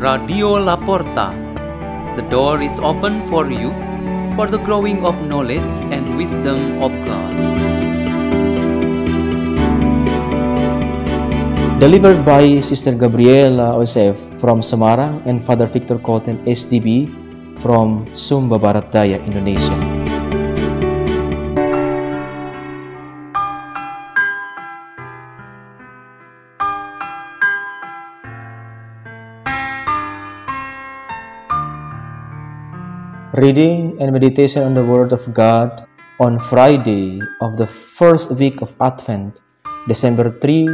Radio Laporta. The door is open for you for the growing of knowledge and wisdom of God. Delivered by Sister Gabriela Josef from Semarang and Father Victor Koten SDB from Sumba Barat Daya, Indonesia. Reading and meditation on the Word of God on Friday of the first week of Advent, December 3,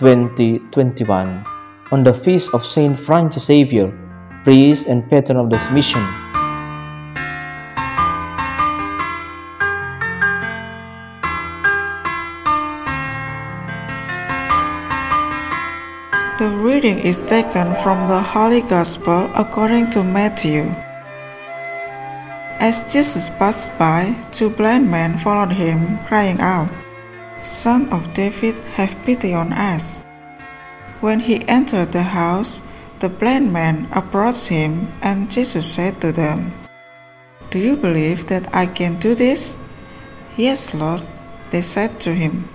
2021, on the feast of Saint Francis Xavier, priest and patron of this mission. The reading is taken from the Holy Gospel according to Matthew. As Jesus passed by, two blind men followed him, crying out, Son of David, have pity on us. When he entered the house, the blind men approached him, and Jesus said to them, Do you believe that I can do this? Yes, Lord, they said to him.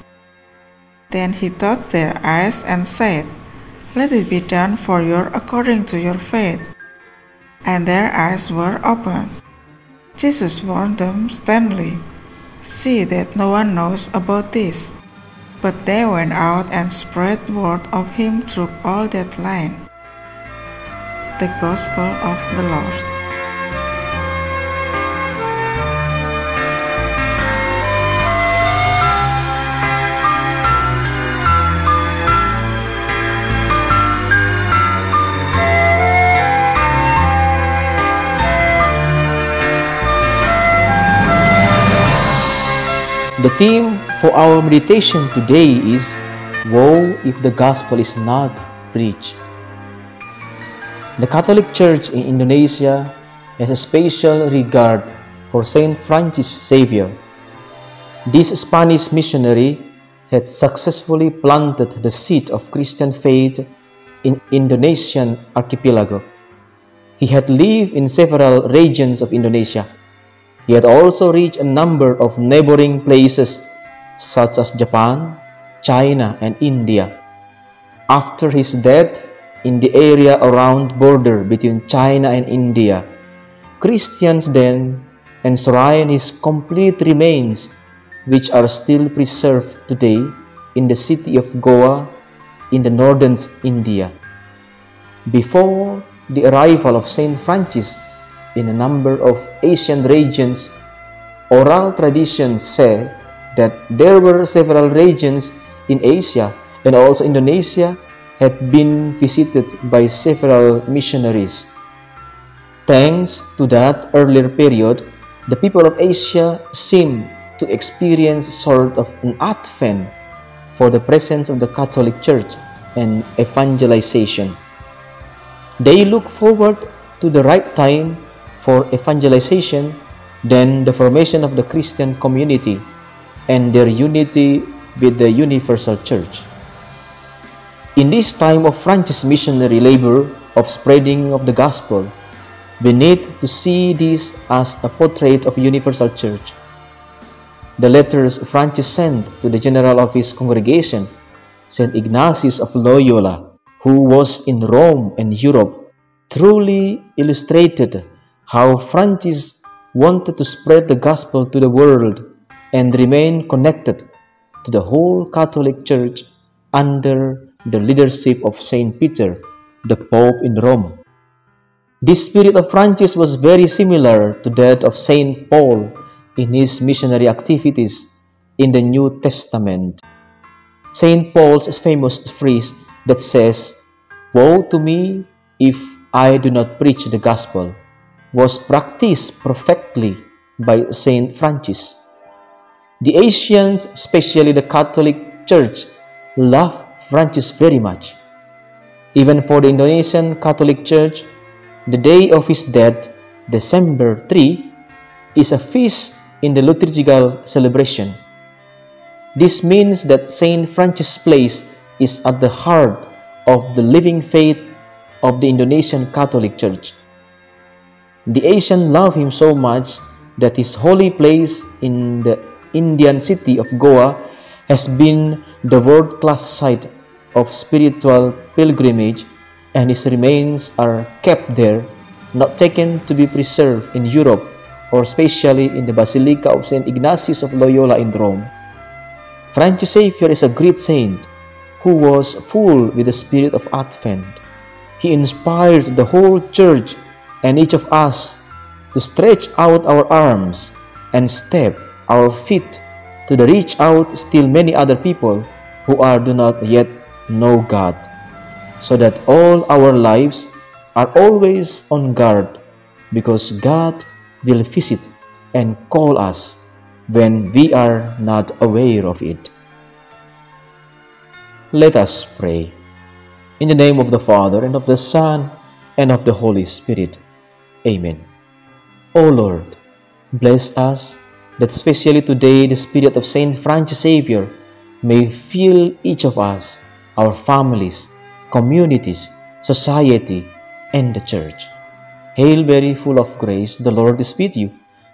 Then he touched their eyes and said, Let it be done for you according to your faith. And their eyes were opened. Jesus warned them sternly, See that no one knows about this. But they went out and spread word of him through all that land. The Gospel of the Lord. The theme for our meditation today is Woe if the gospel is not preached. The Catholic Church in Indonesia has a special regard for Saint Francis Xavier. This Spanish missionary had successfully planted the seed of Christian faith in Indonesian archipelago. He had lived in several regions of Indonesia he had also reached a number of neighboring places such as Japan, China, and India. After his death in the area around border between China and India, Christians then enshrined his complete remains which are still preserved today in the city of Goa in the northern India. Before the arrival of Saint Francis in a number of Asian regions, oral traditions say that there were several regions in Asia and also Indonesia had been visited by several missionaries. Thanks to that earlier period, the people of Asia seem to experience sort of an advent for the presence of the Catholic Church and evangelization. They look forward to the right time for evangelization than the formation of the Christian community and their unity with the universal church. In this time of Francis missionary labor of spreading of the gospel, we need to see this as a portrait of universal church. The letters Francis sent to the general of his congregation, St. Ignatius of Loyola, who was in Rome and Europe, truly illustrated how Francis wanted to spread the gospel to the world and remain connected to the whole Catholic Church under the leadership of Saint Peter, the Pope in Rome. This spirit of Francis was very similar to that of Saint Paul in his missionary activities in the New Testament. Saint Paul's famous phrase that says, Woe to me if I do not preach the gospel was practiced perfectly by Saint Francis. The Asians, especially the Catholic Church, loved Francis very much. Even for the Indonesian Catholic Church, the day of his death, December 3, is a feast in the liturgical celebration. This means that Saint Francis' place is at the heart of the living faith of the Indonesian Catholic Church. The Asian love him so much that his holy place in the Indian city of Goa has been the world class site of spiritual pilgrimage, and his remains are kept there, not taken to be preserved in Europe or especially in the Basilica of St. Ignatius of Loyola in Rome. Francis Xavier is a great saint who was full with the spirit of Advent. He inspired the whole church and each of us to stretch out our arms and step our feet to the reach out still many other people who are do not yet know God, so that all our lives are always on guard because God will visit and call us when we are not aware of it. Let us pray. In the name of the Father, and of the Son, and of the Holy Spirit. Amen. O Lord, bless us that especially today the Spirit of Saint Francis Xavier may fill each of us, our families, communities, society, and the Church. Hail Mary, full of grace, the Lord is with you.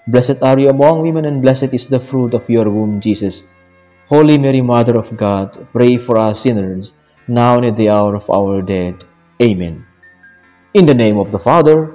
Blessed are you among women, and blessed is the fruit of your womb, Jesus. Holy Mary, Mother of God, pray for us sinners, now and at the hour of our death. Amen. In the name of the Father,